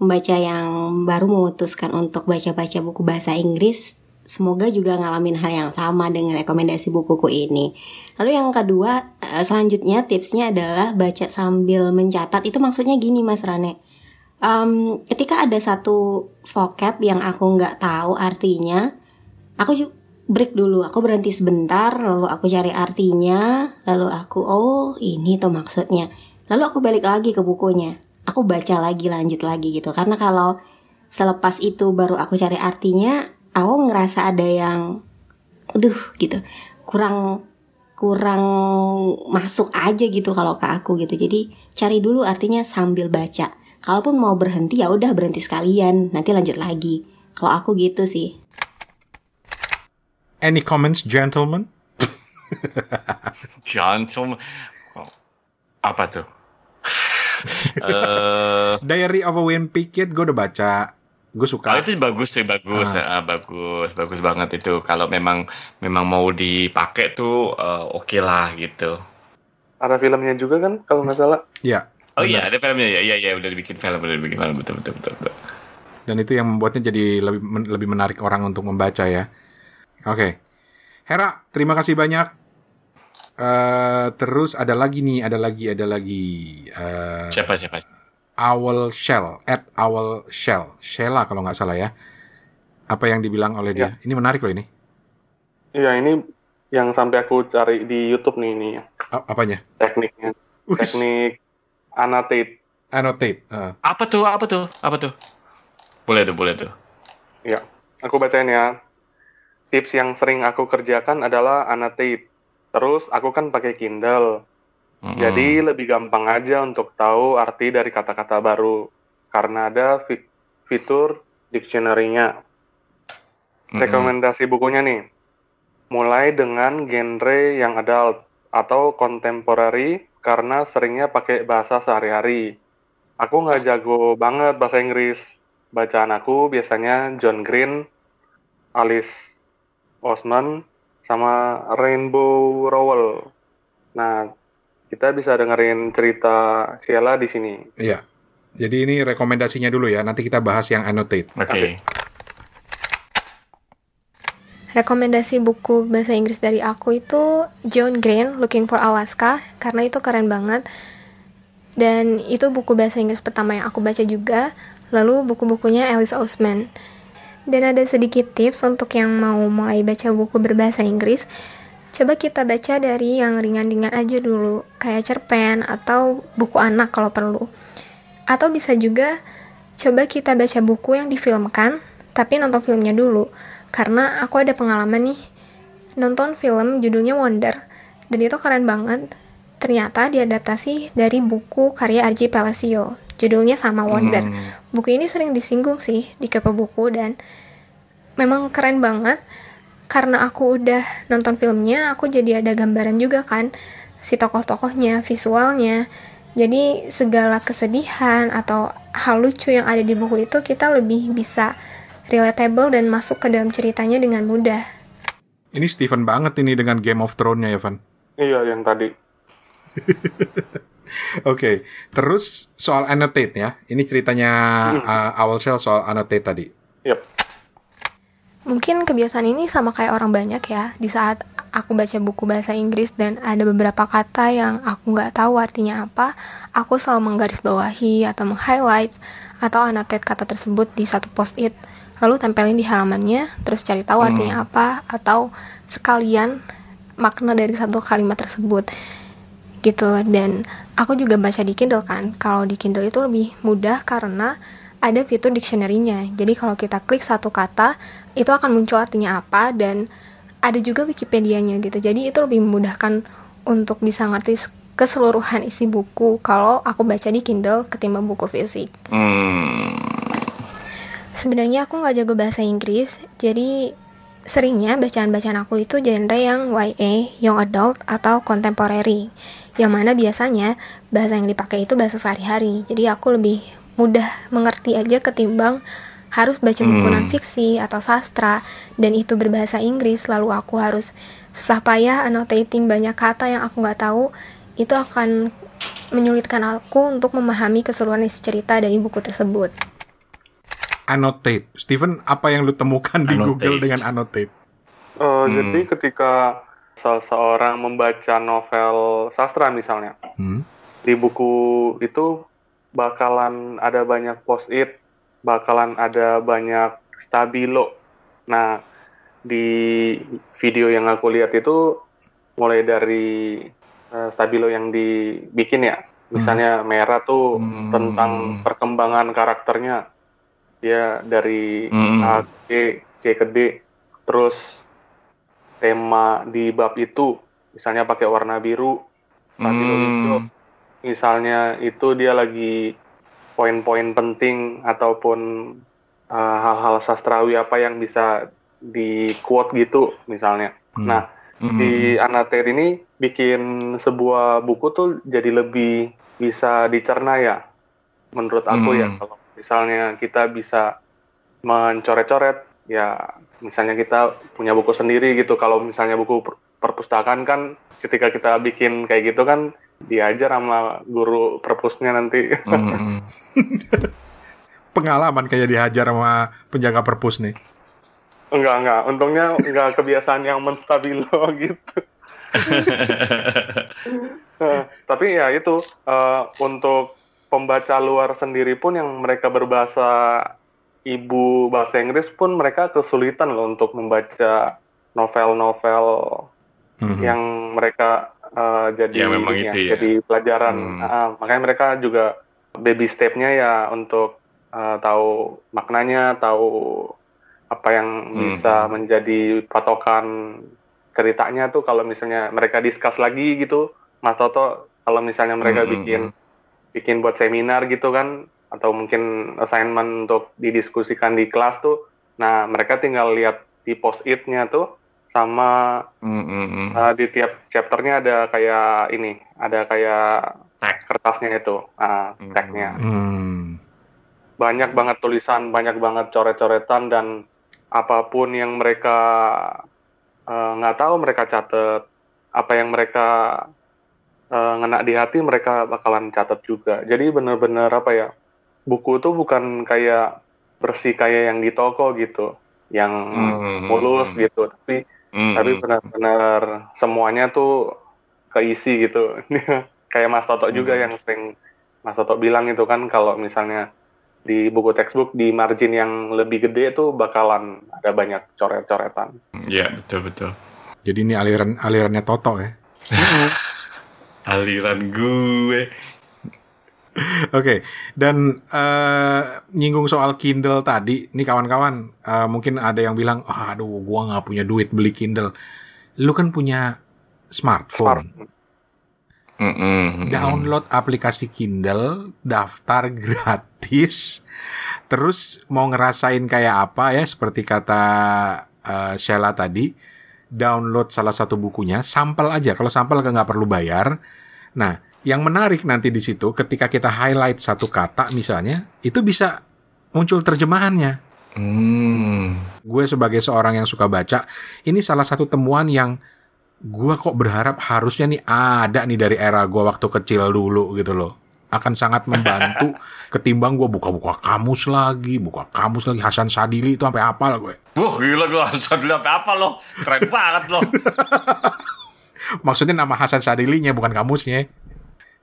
pembaca yang baru memutuskan untuk baca-baca buku bahasa Inggris semoga juga ngalamin hal yang sama dengan rekomendasi bukuku ini. Lalu yang kedua eh, selanjutnya tipsnya adalah baca sambil mencatat. Itu maksudnya gini mas Rane. Em, ketika ada satu vocab yang aku nggak tahu artinya aku break dulu. Aku berhenti sebentar lalu aku cari artinya lalu aku oh ini tuh maksudnya. Lalu aku balik lagi ke bukunya aku baca lagi lanjut lagi gitu. Karena kalau selepas itu baru aku cari artinya aku ngerasa ada yang aduh gitu. Kurang kurang masuk aja gitu kalau ke aku gitu. Jadi cari dulu artinya sambil baca. Kalaupun mau berhenti ya udah berhenti sekalian. Nanti lanjut lagi. Kalau aku gitu sih. Any comments, gentlemen? Oh, apa tuh? Eh, Diary of a Wimpy Kid, gue udah baca. Gue suka. itu bagus sih bagus, Ah. Ah, bagus, bagus banget itu. Kalau memang memang mau dipakai tuh eh, oke lah gitu. Ada filmnya juga kan kalau nggak salah. Ya. Oh iya ada filmnya ya, iya iya udah dibikin film, udah dibikin film betul betul betul. betul. Dan itu yang membuatnya jadi lebih lebih menarik orang untuk membaca ya. Oke. Hera, terima kasih banyak Eh, terus ada lagi nih, ada lagi, ada lagi. Eh, Siapa siapa? Owl Shell, at Owl Shell, Shella kalau nggak salah ya. Apa yang dibilang oleh dia? Ini menarik loh ini. Iya ini yang sampai aku cari di YouTube nih ini A- apanya? tekniknya. Teknik annotate. annotate. Heeh. Apa tuh? Apa tuh? Apa tuh? Boleh tuh, boleh tuh. Ya, aku bacain ya. Tips yang sering aku kerjakan adalah annotate. Terus aku kan pakai Kindle. Mm-mm. Jadi lebih gampang aja untuk tahu arti dari kata-kata baru karena ada fi- fitur dictionary-nya. Mm-mm. Rekomendasi bukunya nih. Mulai dengan genre yang adult atau contemporary karena seringnya pakai bahasa sehari-hari. Aku nggak jago banget bahasa Inggris. Bacaan aku biasanya John Green, Alice Osman, sama Rainbow Rowell. Nah, kita bisa dengerin cerita Sheila di sini. Iya. Jadi ini rekomendasinya dulu ya. Nanti kita bahas yang annotate. Oke. Rekomendasi buku bahasa Inggris dari aku itu John Green, Looking for Alaska, karena itu keren banget. Dan itu buku bahasa Inggris pertama yang aku baca juga. Lalu buku-bukunya Alice Oseman. Dan ada sedikit tips untuk yang mau mulai baca buku berbahasa Inggris. Coba kita baca dari yang ringan-ringan aja dulu, kayak cerpen atau buku anak kalau perlu. Atau bisa juga coba kita baca buku yang difilmkan, tapi nonton filmnya dulu. Karena aku ada pengalaman nih, nonton film judulnya Wonder, dan itu keren banget. Ternyata diadaptasi dari buku karya R.J. Palacio, judulnya sama Wonder. Hmm. Buku ini sering disinggung sih di kepo buku dan memang keren banget. Karena aku udah nonton filmnya, aku jadi ada gambaran juga kan si tokoh-tokohnya, visualnya. Jadi segala kesedihan atau hal lucu yang ada di buku itu kita lebih bisa relatable dan masuk ke dalam ceritanya dengan mudah. Ini Stephen banget ini dengan Game of Thrones-nya ya, Van. Iya, yang tadi. Oke, terus soal annotate ya. Ini ceritanya uh, Owl Shell soal annotate tadi. Yap. Mungkin kebiasaan ini sama kayak orang banyak ya. Di saat aku baca buku bahasa Inggris dan ada beberapa kata yang aku nggak tahu artinya apa, aku selalu menggarisbawahi atau meng-highlight atau annotate kata tersebut di satu post-it, lalu tempelin di halamannya, terus cari tahu artinya apa, atau sekalian makna dari satu kalimat tersebut. Gitu. Dan aku juga baca di Kindle kan. Kalau di Kindle itu lebih mudah karena ada fitur dictionary-nya jadi kalau kita klik satu kata itu akan muncul artinya apa dan ada juga Wikipedia-nya gitu jadi itu lebih memudahkan untuk bisa ngerti keseluruhan isi buku kalau aku baca di Kindle ketimbang buku fisik Hmm. Sebenarnya aku nggak jago bahasa Inggris, jadi seringnya bacaan-bacaan aku itu genre yang YA, Young Adult, atau Contemporary. Yang mana biasanya bahasa yang dipakai itu bahasa sehari-hari. Jadi aku lebih mudah mengerti aja ketimbang harus baca buku Hmm. non-fiksi atau sastra dan itu berbahasa Inggris lalu aku harus susah payah annotating banyak kata yang aku nggak tahu itu akan menyulitkan aku untuk memahami keseluruhan isi cerita dari buku tersebut. Annotate. Stephen, apa yang lu temukan di Annotate. Google dengan annotate? Eh, Jadi ketika seseorang membaca novel sastra misalnya, Hmm? di buku itu bakalan ada banyak post-it, bakalan ada banyak stabilo. Nah, di video yang aku lihat itu mulai dari eh, stabilo yang dibikin ya. Misalnya merah tuh Hmm. tentang perkembangan karakternya. Dia dari Hmm. A ke C ke D. Terus tema di bab itu misalnya pakai warna biru, stabilo Hmm. hijau misalnya itu dia lagi poin-poin penting ataupun uh, hal-hal sastrawi apa yang bisa di quote gitu misalnya. Hmm. Nah, Hmm. di annotate ini bikin sebuah buku tuh jadi lebih bisa dicerna ya. Menurut aku ya Hmm. kalau misalnya kita bisa mencoret-coret ya misalnya kita punya buku sendiri gitu kalau misalnya buku per- perpustakaan kan ketika kita bikin kayak gitu kan diajar sama guru perpusnya nanti. Hmm. Pengalaman kayak dihajar sama penjaga perpus nih. enggak, enggak. Untungnya enggak kebiasaan yang menstabilo gitu. Eh, tapi ya itu eh, untuk pembaca luar sendiri pun yang mereka berbahasa ibu bahasa Inggris pun mereka kesulitan loh untuk membaca novel-novel Mhm. yang mereka eh, jadi Ya, memang ini itu ya. jadi pelajaran. Hmm. Ah, makanya mereka juga baby step-nya ya untuk eh, tahu maknanya, tahu apa yang Hmm. bisa menjadi patokan ceritanya tuh kalau misalnya mereka discuss lagi gitu, Mas Toto kalau misalnya mereka Hmm, hmm, bikin bikin buat seminar gitu kan atau mungkin assignment untuk didiskusikan di kelas tuh, nah mereka tinggal lihat di post it-nya tuh sama Hmm, hmm, hmm. Uh, di tiap chapternya ada kayak ini, ada kayak Tag. kertasnya itu, uh, Hmm. tagnya. Hmm. Banyak banget tulisan, banyak banget coret-coretan dan apa pun yang mereka uh, nggak tahu mereka catat, apa yang mereka uh, ngena di hati mereka bakalan catat juga. Jadi bener-bener apa ya, buku tuh bukan kayak bersih kayak yang di toko gitu, yang Hmm. mulus gitu, tapi Hmm, tapi benar-benar semuanya tuh keisi gitu kayak Mas Toto juga yang sering Mas Toto bilang itu kan kalau misalnya di buku textbook di margin yang lebih gede tuh bakalan ada banyak coret-coretan Iya, betul betul. Jadi ini aliran alirannya Toto ya. Aliran gue. Oke, dan eh, nyinggung soal Kindle tadi, nih kawan-kawan, eh, mungkin ada yang bilang, "Ah, aduh, gua nggak punya duit beli Kindle. Lu kan punya smartphone, Hmm, hmm, hmm. download aplikasi Kindle, daftar gratis, terus mau ngerasain kayak apa ya, seperti kata eh, Sheila tadi, download salah satu bukunya, sampel aja. Kalau sampel nggak perlu bayar. Nah, yang menarik nanti di situ, ketika kita highlight satu kata misalnya, itu bisa muncul terjemahannya. Hmm. Gue sebagai seorang yang suka baca, ini salah satu temuan yang gue kok berharap harusnya nih ada nih dari era gue waktu kecil dulu gitu loh. Akan sangat membantu ketimbang gue buka-buka kamus lagi, buka kamus lagi Hasan Sadili itu sampai apal gue. Wah gila gue harus dulu apa apa lo keren banget lo. Maksudnya nama Hasan Sadilinya bukan kamusnya.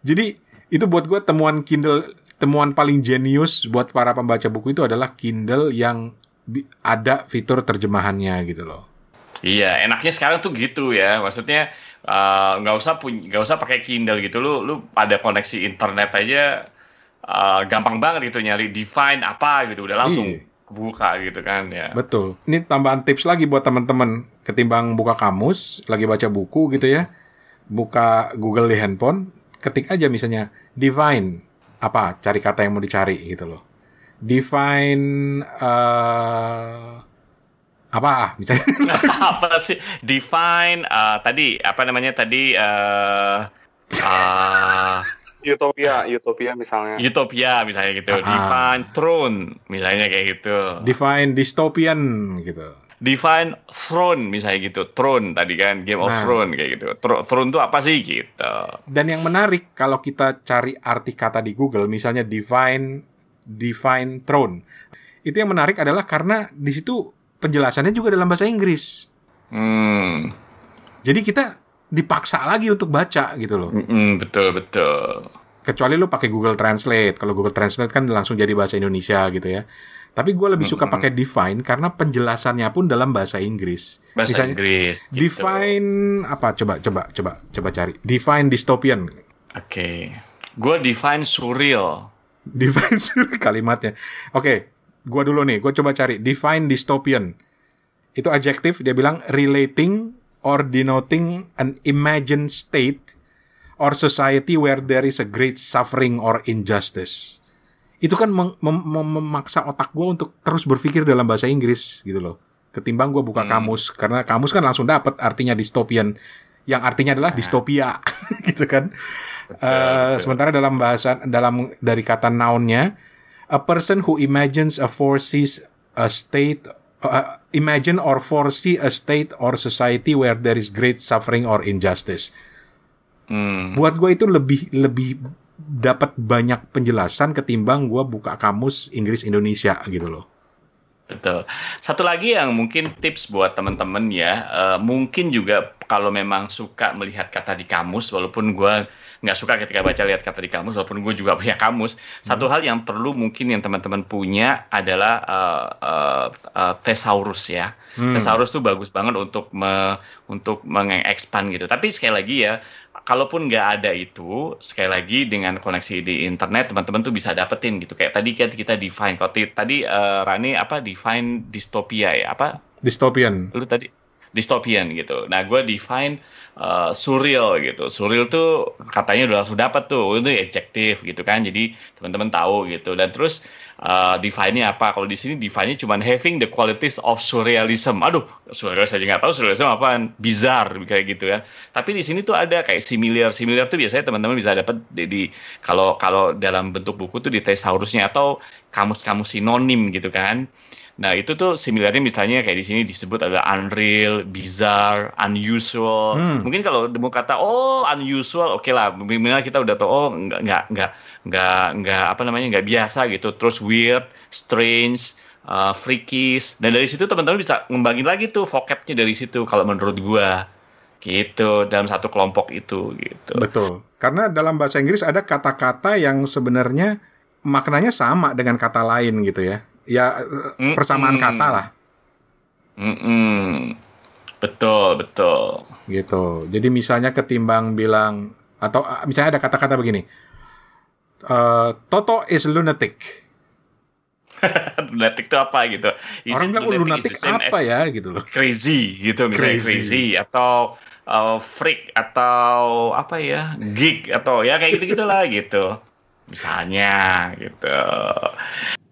Jadi itu buat gue temuan Kindle temuan paling jenius buat para pembaca buku itu adalah Kindle yang ada fitur terjemahannya gitu loh. Iya enaknya sekarang tuh gitu ya maksudnya eh, nggak usah punya nggak usah pakai Kindle gitu lu lu pada koneksi internet aja eh, gampang banget gitu nyari define apa gitu udah langsung Iya. kebuka gitu kan ya. Betul. Ini tambahan tips lagi buat teman-teman ketimbang buka kamus, lagi baca buku gitu ya. Buka Google di handphone, ketik aja misalnya divine apa cari kata yang mau dicari gitu loh. Define eh apa misalnya apa sih define eh, tadi apa namanya tadi eh eh, Utopia Utopia misalnya utopia misalnya gitu Ah. define throne misalnya kayak gitu define dystopian gitu. Define throne misalnya gitu throne tadi kan game of Nah. throne kayak gitu Thro- throne tuh apa sih gitu Dan yang menarik kalau kita cari arti kata di Google, misalnya divine, divine throne, itu yang menarik adalah karena di situ penjelasannya juga dalam bahasa Inggris. hmm Jadi kita dipaksa lagi untuk baca gitu loh. Mm-mm, betul betul Kecuali lu pakai Google Translate. Kalau Google Translate kan langsung jadi bahasa Indonesia gitu ya. Tapi gue lebih suka pakai define karena penjelasannya pun dalam bahasa Inggris. bahasa Misalnya, Inggris gitu. Define apa? Coba coba coba coba cari. Define dystopian. oke gue define surreal Define kalimatnya. Oke, gua dulu nih. Gua coba cari define dystopian. Itu adjektif dia bilang relating or denoting an imagined state or society where there is a great suffering or injustice. Itu kan mem- mem- mem- memaksa otak gua untuk terus berpikir dalam bahasa Inggris gitu loh. Ketimbang gua buka Hmm. kamus karena kamus kan langsung dapat artinya dystopian yang artinya adalah distopia gitu kan. Betul. sementara dalam bahasa dalam dari kata nounnya a person who imagines a foresees a state uh, imagine or foresee a state or society where there is great suffering or injustice. Hmm. Buat gue itu lebih lebih dapat banyak penjelasan ketimbang gue buka kamus Inggris Indonesia gitu loh. Betul. Satu lagi yang mungkin tips buat teman-teman ya, eh, mungkin juga kalau memang suka melihat kata di kamus, walaupun gue nggak suka ketika baca lihat kata di kamus, walaupun gue juga punya kamus. Satu hal yang perlu mungkin yang teman-teman punya adalah uh, uh, uh, thesaurus ya. Hmm. Thesaurus tuh bagus banget untuk me, untuk mengekspan gitu. Tapi sekali lagi ya, kalaupun nggak ada itu, sekali lagi dengan koneksi di internet, teman-teman tuh bisa dapetin gitu. Kayak tadi kan kita define, kalau tadi uh, Rani apa define dystopia ya, apa Dystopian. lu tadi dystopian gitu. Nah, gue define uh, surreal gitu. Surreal tuh katanya udah langsung dapat tuh, itu adjektif gitu kan. Jadi teman-teman tahu gitu. Dan terus uh, define-nya apa? Kalau di sini define-nya cuma having the qualities of surrealism. Aduh, surreal saja nggak tahu surrealism apaan. Bizarre kayak gitu kan. Tapi di sini tuh ada kayak similar. Similar tuh biasanya teman-teman bisa dapat di kalau kalau dalam bentuk buku tuh di thesaurusnya atau kamus-kamus sinonim gitu kan. Nah itu tuh similarnya misalnya kayak di sini disebut ada unreal, bizarre, unusual. Hmm. Mungkin kalau mau kata oh unusual, oke lah. Minimal kita udah tahu oh nggak nggak nggak nggak nggak apa namanya nggak biasa gitu. Terus weird, strange, uh, freakish. Dan dari situ teman-teman bisa ngembangin lagi tuh vocabnya dari situ. Kalau menurut gua gitu dalam satu kelompok itu gitu. Betul. Karena dalam bahasa Inggris ada kata-kata yang sebenarnya maknanya sama dengan kata lain gitu ya. Ya eh, persamaan Mm-mm. kata lah Mm-mm. Betul betul. gitu. Jadi misalnya ketimbang bilang atau ah, misalnya ada kata-kata begini. eh, Toto is lunatic. lunatic itu apa gitu? Is Orang bilang "Oh, lunatic same apa ya gitu loh. Crazy gitu misalnya Crazy. crazy, atau uh, freak atau apa ya geek atau ya kayak gitu gitulah gitu. Misalnya gitu.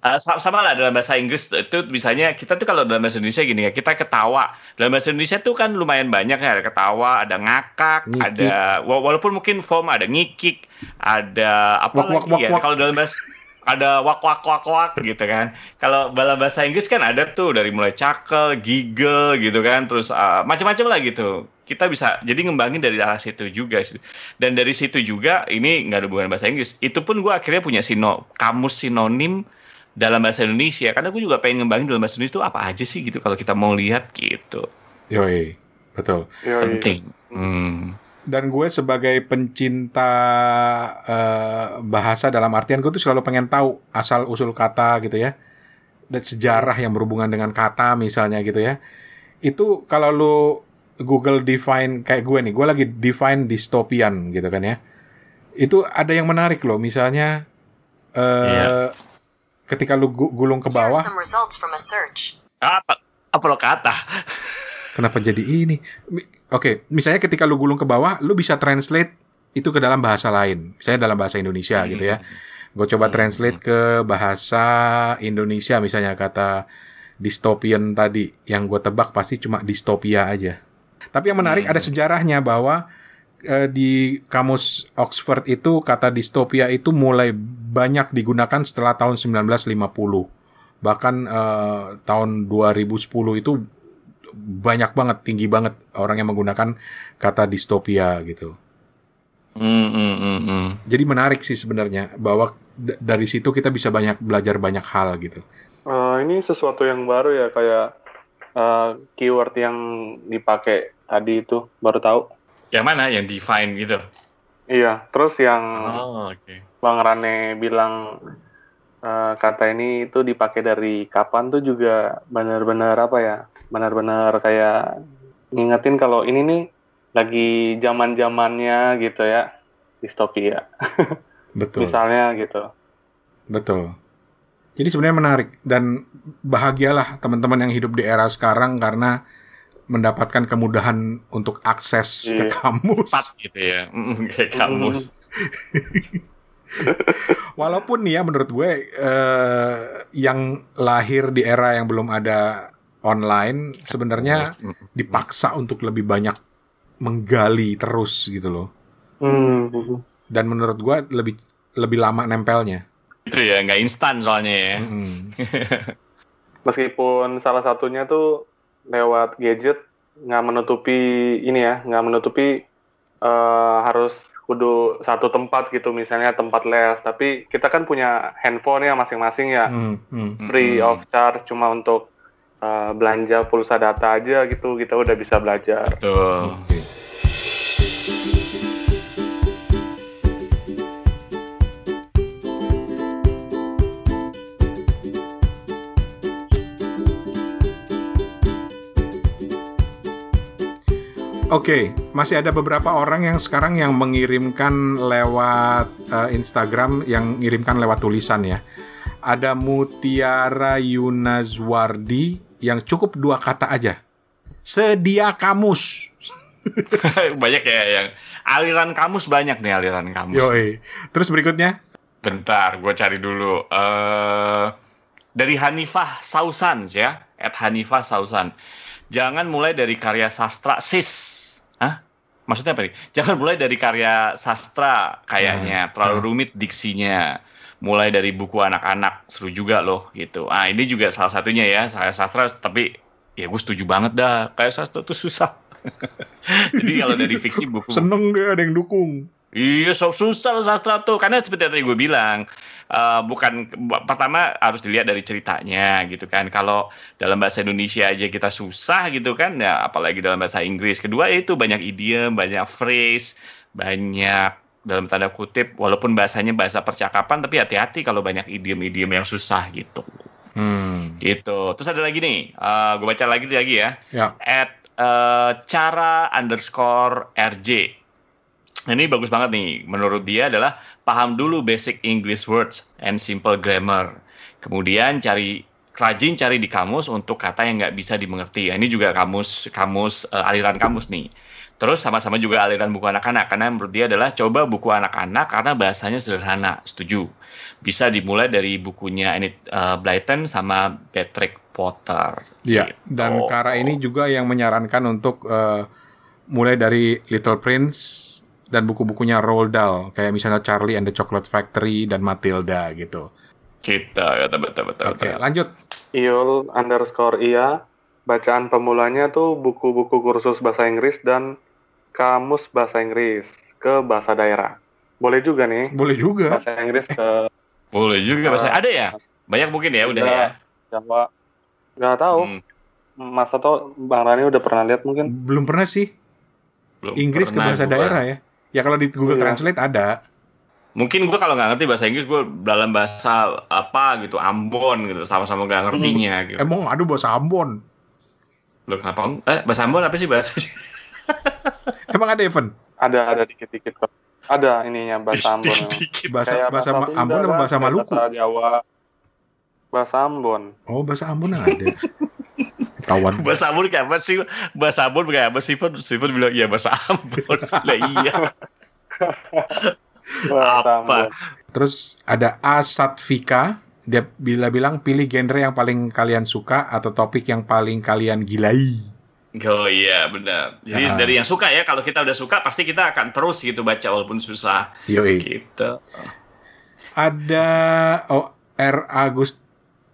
Uh, sa- sama lah dalam bahasa Inggris itu misalnya kita tuh kalau dalam bahasa Indonesia gini ya kita ketawa dalam bahasa Indonesia tuh kan lumayan banyak ya ada ketawa ada ngakak Ngikik. ada wa- walaupun mungkin form ada ngikik ada apa Wak, wak, lagi wak, ya wak. kalau dalam bahasa ada wak wak wak wak gitu kan. Kalau dalam bahasa Inggris kan ada tuh dari mulai cakel, giggle gitu kan, terus uh, macam-macam lah gitu. Kita bisa jadi ngembangin dari arah situ juga. Dan dari situ juga ini nggak ada hubungan bahasa Inggris. Itu pun gue akhirnya punya sino kamus sinonim dalam bahasa Indonesia karena gue juga pengen ngembangin dalam bahasa Indonesia itu apa aja sih gitu kalau kita mau lihat gitu. Yoi, betul. Yoi. Penting. Hmm. Dan gue sebagai pencinta eh, bahasa dalam artian gue tuh selalu pengen tahu asal usul kata gitu ya. Dan sejarah yang berhubungan dengan kata misalnya gitu ya. Itu kalau lu Google define kayak gue nih, gue lagi define dystopian gitu kan ya. Itu ada yang menarik loh, misalnya eh Iya. Ketika lu gu- gulung ke bawah. Apa apa lo kata? Kenapa jadi ini? Oke, misalnya ketika lu gulung ke bawah, lu bisa translate itu ke dalam bahasa lain. Misalnya dalam bahasa Indonesia gitu ya. Gue coba translate ke bahasa Indonesia misalnya kata dystopian tadi. Yang gue tebak pasti cuma dystopia aja. Tapi yang menarik ada sejarahnya bahwa eh, di kamus Oxford itu kata dystopia itu mulai banyak digunakan setelah tahun 1950. Bahkan eh, tahun 2010 itu banyak banget, tinggi banget orang yang menggunakan kata dystopia gitu. Hmm, hmm, hmm, hmm. Jadi menarik sih sebenarnya bahwa dari situ kita bisa banyak belajar banyak hal gitu. Eh, ini sesuatu yang baru ya kayak eh, keyword yang dipakai tadi itu baru tahu. Yang mana? Yang define gitu. Iya, terus yang Oh, oke. Bang Rane bilang eh, kata ini itu dipakai dari kapan tuh juga benar-benar apa ya? Benar-benar kayak ngingetin kalau ini nih lagi zaman-zamannya gitu ya distopia. Betul. Misalnya gitu. Betul. Jadi sebenarnya menarik dan bahagialah teman-teman yang hidup di era sekarang karena mendapatkan kemudahan untuk akses ke Iya. kamus. Cepat gitu ya. Kayak kamus. Walaupun nih ya menurut gue eh, yang lahir di era yang belum ada online sebenarnya dipaksa untuk lebih banyak menggali terus gitu loh. Hmm. Dan menurut gue lebih lebih lama nempelnya. Itu ya, nggak instan soalnya ya. Meskipun salah satunya tuh lewat gadget nggak menutupi ini ya, nggak menutupi eh, harus kudu satu tempat gitu, misalnya tempat les. Tapi kita kan punya handphone ya masing-masing ya, Mm, mm. free Mm-mm. of charge cuma untuk eh, belanja pulsa data aja gitu, kita udah bisa belajar. Betul. Oke. Oke, masih ada beberapa orang yang sekarang yang mengirimkan lewat eh, Instagram, yang ngirimkan lewat tulisan ya. Ada Mutiara Yunazwardi yang cukup dua kata aja. Sedia kamus. banyak ya yang aliran kamus banyak nih aliran kamus. Yoi. Terus berikutnya? Bentar, gue cari dulu. eh dari Hanifah Sausan ya, at Hanifah Sausan. Jangan mulai dari karya sastra sis. Hah? Maksudnya apa nih? Jangan mulai dari karya sastra kayaknya, terlalu rumit diksinya. Mulai dari buku anak-anak, seru juga loh gitu. Ah ini juga salah satunya ya, saya sastra tapi ya gue setuju banget dah, kayak sastra tuh susah. Jadi kalau dari fiksi buku Seneng deh ada yang dukung. Iya, so susah sastra tuh. Karena seperti tadi gue bilang, eh, bukan pertama harus dilihat dari ceritanya gitu kan. Kalau dalam bahasa Indonesia aja kita susah gitu kan, ya apalagi dalam bahasa Inggris. Kedua itu banyak idiom, banyak phrase, banyak dalam tanda kutip, walaupun bahasanya bahasa percakapan, tapi hati-hati kalau banyak idiom-idiom yang susah gitu. Hmm. Gitu. Terus ada lagi nih, eh, gue baca lagi lagi ya Ya. at eh, cara underscore RJ. Nah, Ini bagus banget nih. Menurut dia adalah paham dulu basic English words and simple grammar. Kemudian cari rajin cari di kamus untuk kata yang nggak bisa dimengerti. Nah, Ini juga kamus kamus eh, aliran kamus nih. Terus sama-sama juga aliran buku anak-anak karena menurut dia adalah coba buku anak-anak karena bahasanya sederhana. Setuju. Bisa dimulai dari bukunya Enid eh, Blyton sama Patrick Potter. Iya, Gitu. dan Kara ini juga yang menyarankan untuk eh, mulai dari Little Prince dan buku-bukunya Roald Dahl, kayak misalnya Charlie and the Chocolate Factory dan Matilda gitu. Kita kata betul betul. Oke, betul. lanjut. Iul underscore iya. Bacaan pemulanya tuh buku-buku kursus bahasa Inggris dan kamus bahasa Inggris ke bahasa daerah. Boleh juga nih Boleh juga. bahasa Inggris ke Boleh juga bahasa ada ya? Banyak mungkin ya udah ya. Jawa. Gak tahu. Hmm, Mas Toto, Bang Rani udah pernah lihat mungkin? Belum pernah sih belum Inggris ke pernah bahasa gua. daerah ya. Ya kalau di Google Iya. Translate ada. Mungkin gua kalau nggak ngerti bahasa Inggris gua dalam bahasa apa gitu Ambon gitu sama-sama nggak ngertinya gitu. Emang ada bahasa Ambon. Loh kenapa? Eh bahasa Ambon apa sih bahasa? Emang ada Evan? Ada ada dikit-dikit kok. Ada ininya bahasa Ambon. Dikit. Bahasa bahasa Sunda Ambon lah, bahasa Maluku? Bahasa Jawa. Bahasa Ambon. Oh, bahasa Ambon ada. Ketahuan. Bahasa Ambon kayak apa sih? Bahasa Ambon kayak apa sih? Steven bilang iya bahasa Ambon. lah iya. Apa? Terus ada Asatvika, dia bila bilang pilih genre yang paling kalian suka atau topik yang paling kalian gilai. Oh iya benar. Jadi Ah. dari yang suka ya kalau kita udah suka pasti kita akan terus gitu baca walaupun susah Yoi. gitu. Ada oh, R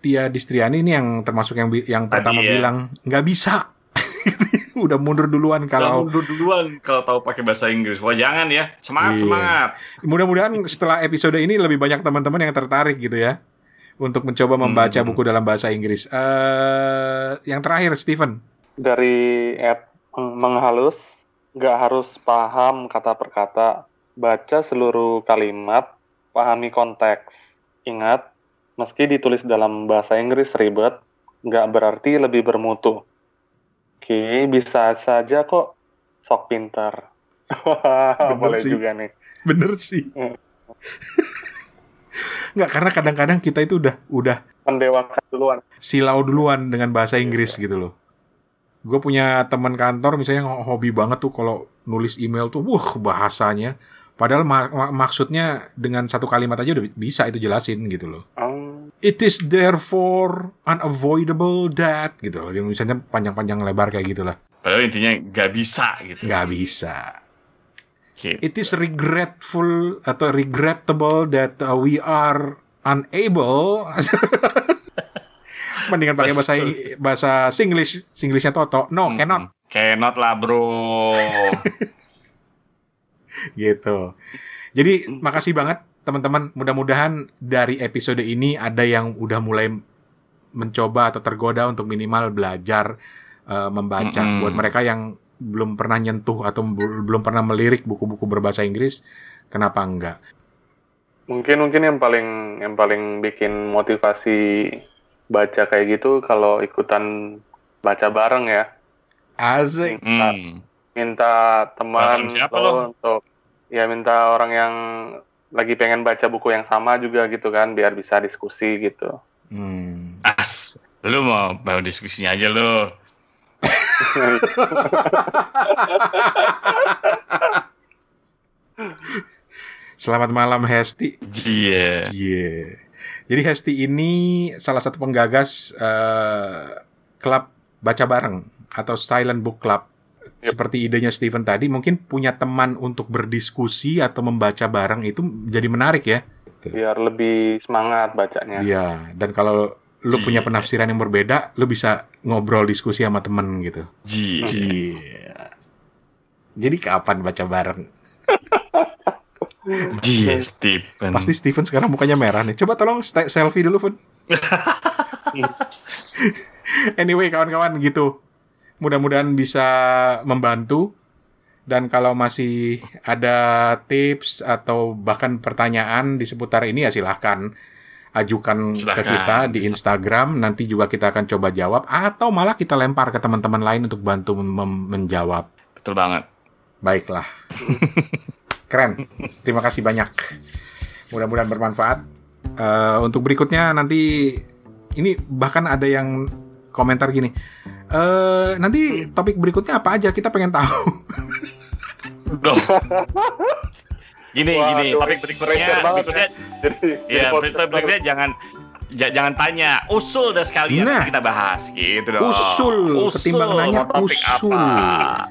Agustia Distriani ini yang termasuk yang yang Tadi pertama ya. bilang nggak bisa. Udah mundur duluan kalau Kalau duluan kalau tahu pakai bahasa Inggris. Wah jangan ya. Semangat Iya. semangat. mudah-mudahan setelah episode ini lebih banyak teman-teman yang tertarik gitu ya untuk mencoba membaca Hmm. buku dalam bahasa Inggris. eh yang terakhir Steven. Dari app menghalus, nggak harus paham kata per kata. Baca seluruh kalimat, pahami konteks. Ingat, meski ditulis dalam bahasa Inggris ribet, nggak berarti lebih bermutu. Oke, bisa saja kok sok pintar. Boleh sih. juga nih. Bener sih. Hmm. Nggak karena kadang-kadang kita itu udah udah Mendewakan duluan. silau duluan dengan bahasa Inggris gitu loh. Gue punya teman kantor misalnya yang hobi banget tuh kalau nulis email tuh, wah bahasanya. Padahal ma- ma- maksudnya dengan satu kalimat aja udah bisa itu jelasin gitu loh. Hmm, It is therefore unavoidable that gitu loh. Misalnya panjang-panjang lebar kayak gitulah. Padahal intinya nggak bisa gitu. Nggak bisa. Gitu. It is regretful atau regrettable that uh, we are unable. Mendingan pakai bahasa bahasa Singlish, Singlishnya Toto. No, Hmm, cannot Cannot lah bro. gitu. Jadi makasih banget teman-teman. Mudah-mudahan dari episode ini ada yang udah mulai mencoba atau tergoda untuk minimal belajar uh, membaca. Mm-mm. Buat mereka yang belum pernah nyentuh atau bel- belum pernah melirik buku-buku berbahasa Inggris, kenapa enggak? mungkin mungkin yang paling yang paling bikin motivasi baca kayak gitu kalau ikutan baca bareng ya. Asik. Hmm. minta teman Teman siapa lo? untuk ya minta orang yang lagi pengen baca buku yang sama juga gitu kan biar bisa diskusi gitu. Hmm. As, lu mau bawa diskusinya aja lu. Selamat malam Hesti. Iya. Iya. Jadi Hesti ini salah satu penggagas eh, klub baca bareng atau Silent Book Club. Seperti idenya Steven tadi, mungkin punya teman untuk berdiskusi atau membaca bareng itu jadi menarik ya. Biar lebih semangat bacanya. Iya. Dan kalau lu punya penafsiran yang berbeda, lu bisa ngobrol diskusi sama temen gitu. Iya. Iya. Jadi kapan baca bareng? Iya, Stephen. Pasti Steven sekarang mukanya merah nih. Coba tolong selfie dulu, Fun. anyway, kawan-kawan gitu. Mudah-mudahan bisa membantu. Dan kalau masih ada tips atau bahkan pertanyaan di seputar ini ya silahkan ajukan ke Silahkan. kita di Instagram. Nanti juga kita akan coba jawab. Atau malah kita lempar ke teman-teman lain untuk bantu menjawab. Betul banget. Baiklah. Keren. Terima kasih banyak. Mudah-mudahan bermanfaat. Eh, untuk berikutnya nanti ini bahkan ada yang komentar gini. Eh nanti topik berikutnya apa aja? Kita pengen tahu. Loh. Gini, Waduh, gini, topik berikutnya, berikutnya, Jadi, ya, jadi berikutnya, berikutnya jangan ja- jangan tanya, usul dah sekalian Nah. kita bahas gitu dong. Usul, ketimbang nanya, usul. Apa?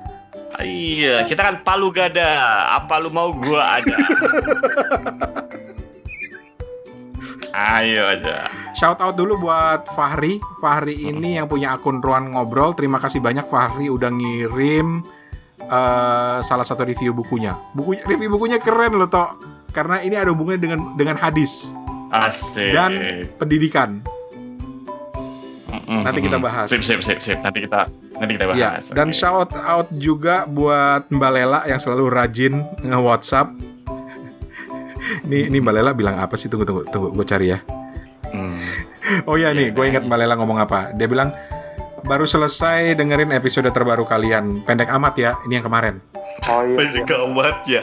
Iya, kita kan palu gada. Apa lu mau gua ada. Ayo aja. Shout out dulu buat Fahri. Fahri ini yang punya akun Ruan Ngobrol. Terima kasih banyak Fahri udah ngirim eh, salah satu review bukunya. Bukunya review bukunya keren loh, Tok. Karena ini ada hubungannya dengan dengan hadis Asik. dan pendidikan. Mm-mm, nanti kita bahas. Sip, sip, sip, sip. Nanti kita nanti kita Ya, bahas. dan Oke. shout out juga buat Mbak Lela yang selalu rajin nge-WhatsApp. Ini ini Mbak Lela bilang apa sih? Tunggu tunggu tunggu gue cari ya. Hmm. Oh iya nih, gue ingat Mbak Lela ngomong apa. Dia bilang baru selesai dengerin episode terbaru kalian. Pendek amat ya, ini yang kemarin. Oh iya. Banyak amat ya.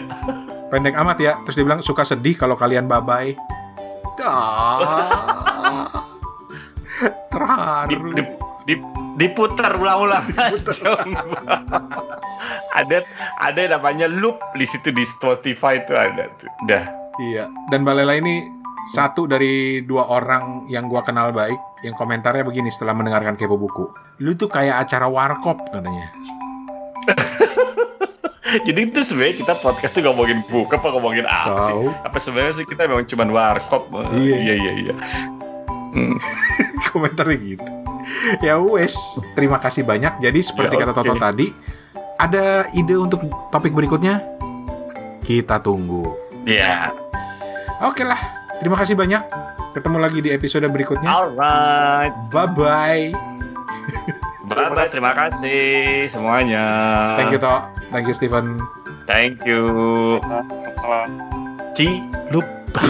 Pendek amat ya. Terus dia bilang suka sedih kalau kalian bye-bye. Ah, Di, terharu. di, di- diputar ulang-ulang. ada ada yang namanya loop di situ di Spotify itu ada tuh. Dah. Iya, dan Mbak Lela ini satu dari dua orang yang gua kenal baik yang komentarnya begini setelah mendengarkan kepo buku. Lu tuh kayak acara warkop katanya. Jadi itu sebenarnya kita podcast tuh ngomongin buku apa ngomongin apa sih? Tahu. Apa sebenarnya sih kita memang cuma warkop? Iya. iya iya. iya. Hmm. komentarnya gitu. Ya wes, terima kasih banyak. Jadi seperti Ya, kata Toto oke. tadi, ada ide untuk topik berikutnya? Kita tunggu. Iya. Oke lah, terima kasih banyak. Ketemu lagi di episode berikutnya. Alright. Bye bye. Bye bye. Terima kasih semuanya. Thank you Toh. Thank you Steven. Thank you. Ci lupa.